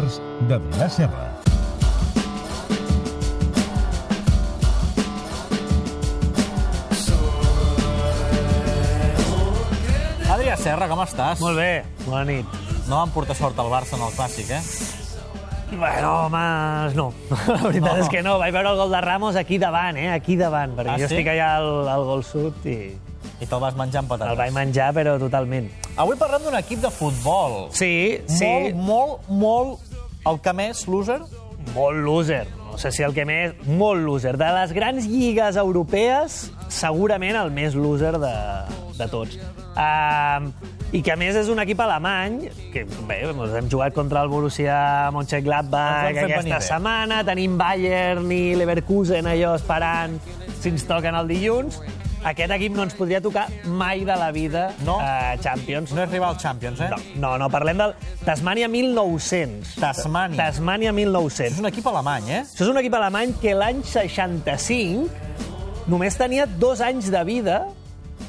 Losers de Vilar Serra. Adrià Serra, com estàs? Molt bé, bona nit. No van portar sort al Barça en el Clàssic, eh? Bueno, home, no. La veritat No. és que no. Vaig veure el gol de Ramos aquí davant, eh? Aquí davant, perquè Ah, jo sí? estic allà al, al gol sud i I te'l vas menjar amb patates. el vaig menjar, però totalment. Avui parlem d'un equip de futbol. Sí, sí. Molt, molt, molt... El que més, loser? Molt loser. No sé si el que més... Molt loser. De les grans lligues europees, segurament el més loser de, de tots. Um, I que, a més, és un equip alemany, que bé, doncs hem jugat contra el Borussia Mönchengladbach aquesta setmana, tenim Bayern i Leverkusen allò esperant si ens toquen el dilluns. Aquest equip no ens podria tocar mai de la vida No. a Champions. No és rival Champions, eh? No, no, no, parlem del Tasmania 1900. Tasmània. Tasmania 1900. És un equip alemany, eh? Això és un equip alemany que l'any 65 només tenia dos anys de vida,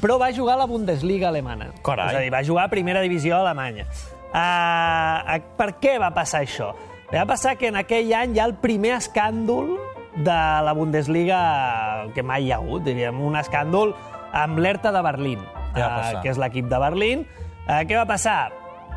però va jugar a la Bundesliga alemana. Carai. És a dir, va jugar a primera divisió alemanya. Uh, per què va passar això? Va passar que en aquell any hi ha el primer escàndol de la Bundesliga que mai hi ha hagut, diríem, un escàndol amb l'ERTA de Berlín, eh, que és l'equip de Berlín. Uh, què va passar?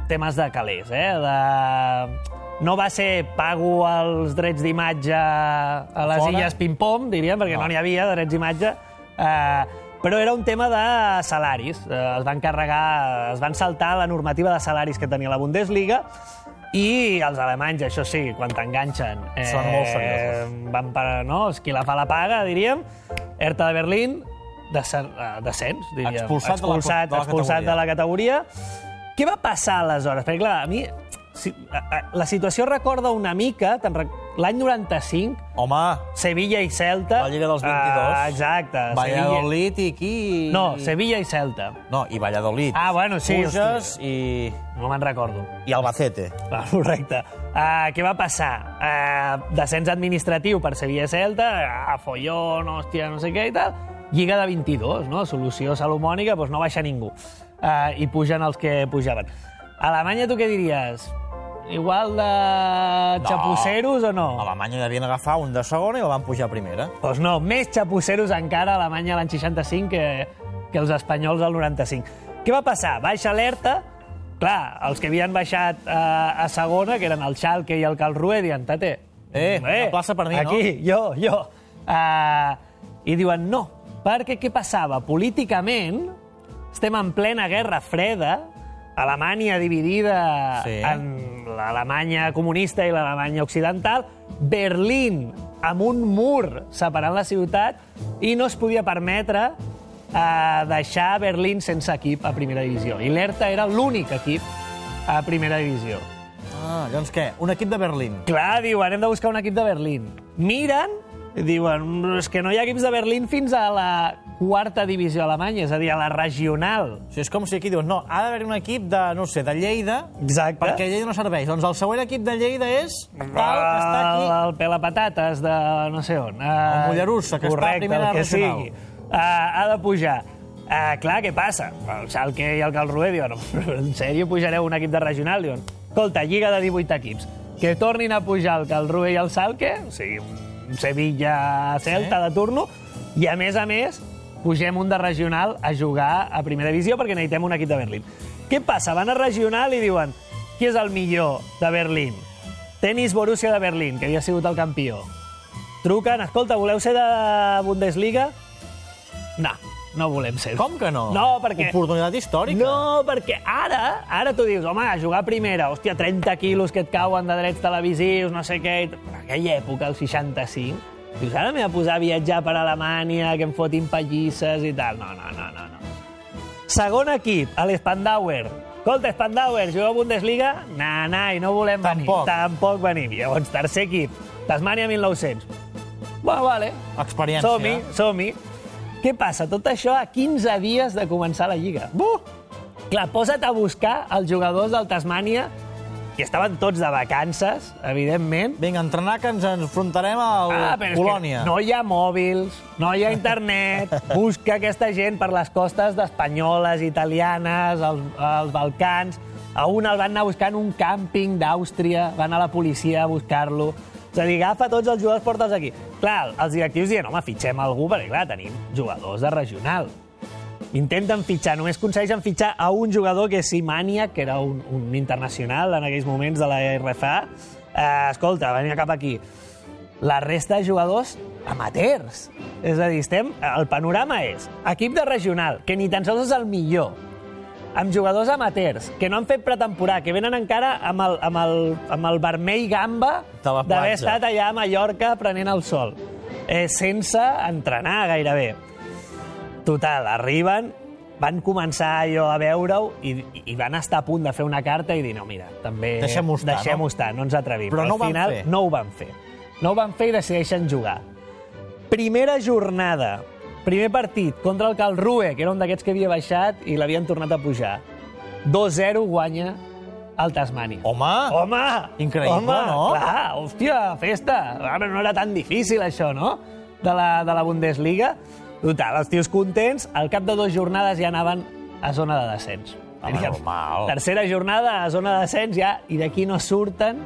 Temes de calés, eh? De... No va ser pago els drets d'imatge a les Fora? illes Pim-Pom, diríem, perquè no No. n'hi havia de drets d'imatge, eh, però era un tema de salaris. Eh, es van carregar, es van saltar la normativa de salaris que tenia la Bundesliga i els alemanys, això sí, quan t'enganxen... eh, Són molt seriosos. Van per, no? És qui la fa la paga, diríem. Hertha de Berlín, descen, eh, descens, diríem. Expulsat de la- expulsat, de la expulsat categoria. de la categoria. Què va passar aleshores? Perquè, clar, a mi si, a, a, la situació recorda una mica te'n l'any 95, Home, Sevilla i Celta. La Lliga dels 22. Ah, exacte. Valladolid i aquí... Sevilla... No, Sevilla i Celta. No, i Valladolid. Ah, bueno, sí, Puges i... No me'n recordo. i Albacete. Ah, correcte. Uh, què va passar? Uh, descens administratiu per Sevilla i Celta, uh, follón, hòstia, no sé què i tal. Lliga de 22, no? Solució salomònica, doncs no baixa ningú. Uh, I pugen els que pujaven. A Alemanya, tu què diries? Igual de xapusseros o no? Alemanya devien agafar un de segona i la van pujar a primera. Doncs no, més xapusseros encara a Alemanya l'any 65 que, que els espanyols al 95. Què va passar? Baixa alerta, clar, els que havien baixat a, a segona, que eren el Schalke i el Calrue, diuen, tate, Eh, una plaça per mi, no?" aquí, jo, jo. Uh, I diuen, no, perquè què passava? Políticament, estem en plena guerra freda, Alemanya dividida Sí. en l'Alemanya comunista i l'Alemanya occidental, Berlín amb un mur separant la ciutat i no es podia permetre eh, deixar Berlín sense equip a primera divisió. I l'ERTA era l'únic equip a primera divisió. Ah, llavors què? Un equip de Berlín. Clar, diuen, hem de buscar un equip de Berlín. Miren diuen, "Mm, és que no hi ha equips de Berlín fins a la quarta divisió alemanya, és a dir, a la regional. O sigui, és com si aquí dius, no, ha d'haver un equip de, no sé, de Lleida, Exacte. perquè Lleida no serveix. Doncs el següent equip de Lleida és tal, que està aquí. El, el pelapatates de no sé on. El Mollerussa, que està a correcte, primera regional. sigui. Uh, ha de pujar. Uh, clar, què passa? El Schalke i el Calrue diuen, en sèrio pujareu un equip de regional? Diuen, escolta, lliga de 18 equips. Que tornin a pujar el Calrue i el Schalke, o sigui, un Sevilla-Celta Sí. de turno, i a més a més, pugem un de regional a jugar a primera divisió perquè necessitem un equip de Berlín. Què passa? Van a regional i diuen qui és el millor de Berlín? Tenis Borussia de Berlín, que havia sigut el campió. Truquen, escolta, voleu ser de Bundesliga? No, no volem ser. Com que no? No, perquè... Oportunitat històrica. No, perquè ara, ara tu dius, home, a jugar a primera, hòstia, 30 quilos que et cauen de drets televisius, no sé què... En aquella època, el 65, dius, ara m'he de posar a viatjar per Alemanya, que em fotin pallisses i tal. No, no, no, no. no. Segon equip, l'Spandauer. Escolta, Spandauer, jugueu a Bundesliga? Na, na, i no volem venir. Tampoc. Tampoc venim. Llavors, tercer equip, Tasmania 1900. Bueno, vale. Experiència. Som-hi, som-hi. Què passa? Tot això a 15 dies de començar la Lliga. Buh! Clar, posa't a buscar els jugadors del Tasmània, que estaven tots de vacances, evidentment. Vinga, a entrenar que ens enfrontarem al Ah, que no hi ha mòbils, no hi ha internet. Busca aquesta gent per les costes d'espanyoles, italianes, els, els Balcans. A un el van anar buscant un càmping d'Àustria, van a la policia a buscar-lo. És a dir, agafa tots els jugadors, porta'ls aquí. Clar, els directius diuen, home, fitxem algú, perquè clar, tenim jugadors de regional. Intenten fitxar, només aconsegueixen fitxar a un jugador que és Simania, que era un, un internacional en aquells moments de la RFA. Eh, escolta, venia cap aquí. La resta de jugadors amateurs. És a dir, estem... El panorama és equip de regional, que ni tan sols és el millor, amb jugadors amateurs, que no han fet pretemporada, que venen encara amb el, amb el, amb el vermell gamba d'haver estat allà a Mallorca prenent el sol, eh, sense entrenar gairebé. Total, arriben, van començar allò a veure-ho i, i van estar a punt de fer una carta i dir, no, mira, també Deixem-ho estar, deixem no? estar, no ens atrevim. Però no ho al final fer. no ho van fer. No ho van fer i decideixen jugar. Primera jornada, primer partit contra el Calrue, que era un d'aquests que havia baixat i l'havien tornat a pujar. 2-0 guanya el Tasmània. Home! Home! Increïble, home, no? Clar, hòstia, festa. Ara no era tan difícil, això, no? De la, de la Bundesliga. Total, els tios contents, al cap de dues jornades ja anaven a zona de descens. Home, normal. Tercera jornada a zona de descens ja, i d'aquí no surten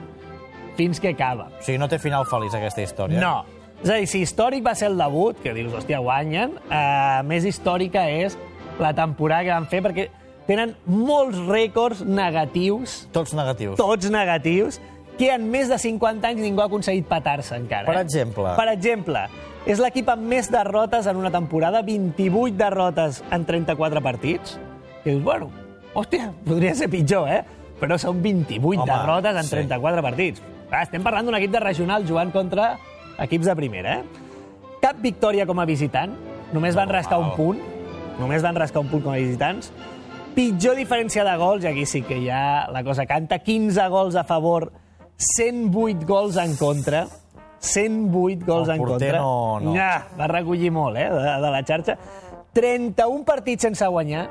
fins que acaba. O sigui, no té final feliç, aquesta història. No. És a dir, si històric va ser el debut, que dius, hòstia, guanyen, eh, més històrica és la temporada que van fer, perquè tenen molts rècords negatius, Tots negatius. tots negatius, que en més de 50 anys ningú ha aconseguit petar-se encara. Per eh? exemple? Per exemple, és l'equip amb més derrotes en una temporada, 28 derrotes en 34 partits. I dius, bueno, hòstia, podria ser pitjor, eh? Però són 28 Home, derrotes en sí. 34 partits. Clar, estem parlant d'un equip de regional jugant contra equips de primera, eh? Cap victòria com a visitant, només van rascar un punt, només van rascar un punt com a visitants. Pitjor diferència de gols, i aquí sí que ja la cosa canta, 15 gols a favor, 108 gols en contra, 108 gols en contra. no- no. Ja, va recollir molt, eh, de, de la xarxa. 31 partits sense guanyar,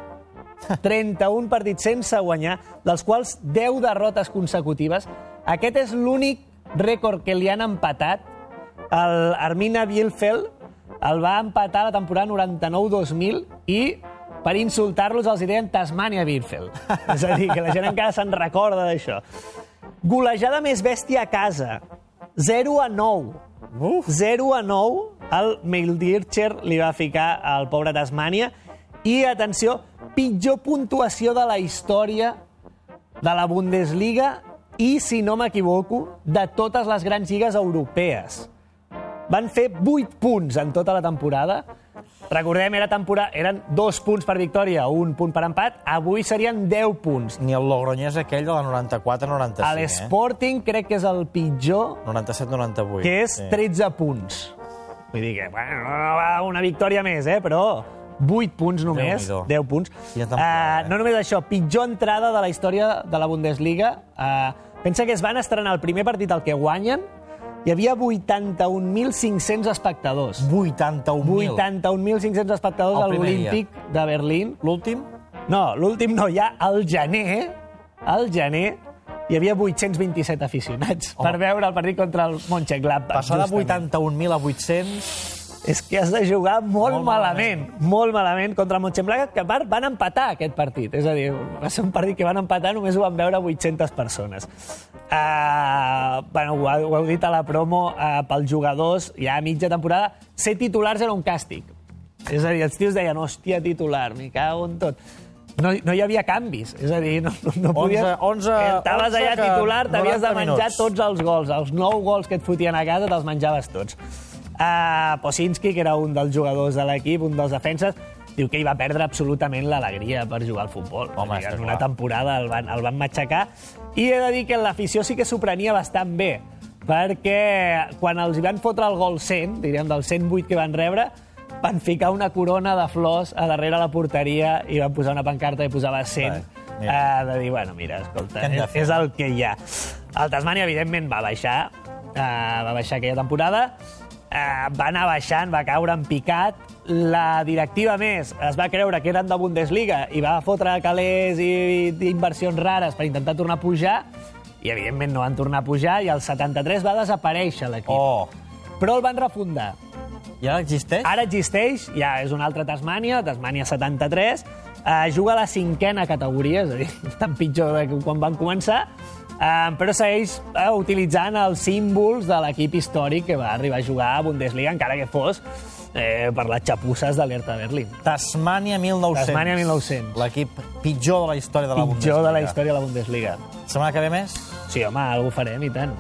31 partits sense guanyar, dels quals 10 derrotes consecutives. Aquest és l'únic rècord que li han empatat. El Armina Bielfeld el va empatar la temporada 99-2000 i per insultar-los els deien Tasmania Bielfeld. És a dir, que la gent encara se'n recorda d'això. Golejada més bèstia a casa. 0 a 9. Uf. 0 a 9 el Meildircher li va ficar al pobre Tasmània i, atenció, pitjor puntuació de la història de la Bundesliga i, si no m'equivoco, de totes les grans lligues europees. Van fer 8 punts en tota la temporada. Recordem, era temporada, eren dos punts per victòria, un punt per empat. Avui serien 10 punts. Ni el Logroñés aquell de la 94-95, A l'Sporting crec que és el pitjor, eh? 97-98. que és 13 punts. Vull dir que, bueno, una victòria més, eh? però 8 punts només, Déu-n'hi-do. 10 punns. Quina temporada, Eh, eh? no només això, pitjor entrada de la història de la Bundesliga. Uh, pensa que es van estrenar el primer partit al que guanyen, hi havia 81.500 espectadors. 81.000. 81.500 espectadors El a primer dia. l'Olímpic de Berlín. L'últim? No, l'últim no, ja al gener, al gener, hi havia 827 aficionats Home. per veure el partit contra el Mönchengladbach. Passar de justament. 81.000 a 800... És que has de jugar molt, Molt malament, malament. molt malament contra el Mönchengladbach, que a part van empatar aquest partit. És a dir, va ser un partit que van empatar, només ho van veure 800 persones. Uh, bueno, ho, ho heu dit a la promo, uh, pels jugadors, ja a mitja temporada, ser titulars era un càstig. És a dir, els tios deien, hòstia, titular, m'hi cago en tot. No, no hi havia canvis, és a dir, no, no, no podies... 11, 11, Estaves 11 allà titular, t'havies de 90 menjar minuts. tots els gols. Els 9 gols que et fotien a casa te'ls menjaves tots. Uh, Posinski, que era un dels jugadors de l'equip, un dels defenses, diu que hi va perdre absolutament l'alegria per jugar al futbol. Home, en una clar. temporada el van, el van matxacar. I he de dir que l'afició sí que s'ho prenia bastant bé, perquè quan els van fotre el gol 100, diríem del 108 que van rebre, van ficar una corona de flors a darrere la porteria i van posar una pancarta i posava 100. Vai, mira. Uh, de dir, bueno, mira, escolta, és, fer? és el que hi ha. El Tasmania, evidentment, va baixar, uh, va baixar aquella temporada, uh, va anar baixant, va caure en picat, la directiva més es va creure que eren de Bundesliga i va fotre calés i, i inversions rares per intentar tornar a pujar, i evidentment no van tornar a pujar, i el 73 va desaparèixer l'equip. Oh, Però el van refundar. i ara existeix? Ara existeix, ja és una altra Tasmània, Tasmània 73, Uh, juga a la cinquena categoria, és a dir, tan pitjor de que quan van començar, uh, però segueix uh, utilitzant els símbols de l'equip històric que va arribar a jugar a Bundesliga, encara que fos eh, per les xapusses de l'Hertha Berlin. Tasmania 1900. Tasmania 1900. L'equip pitjor de la història de la Pitjor Bundesliga. de la història de la Bundesliga. Setmana que ve més? Sí, home, alguna farem, i tant.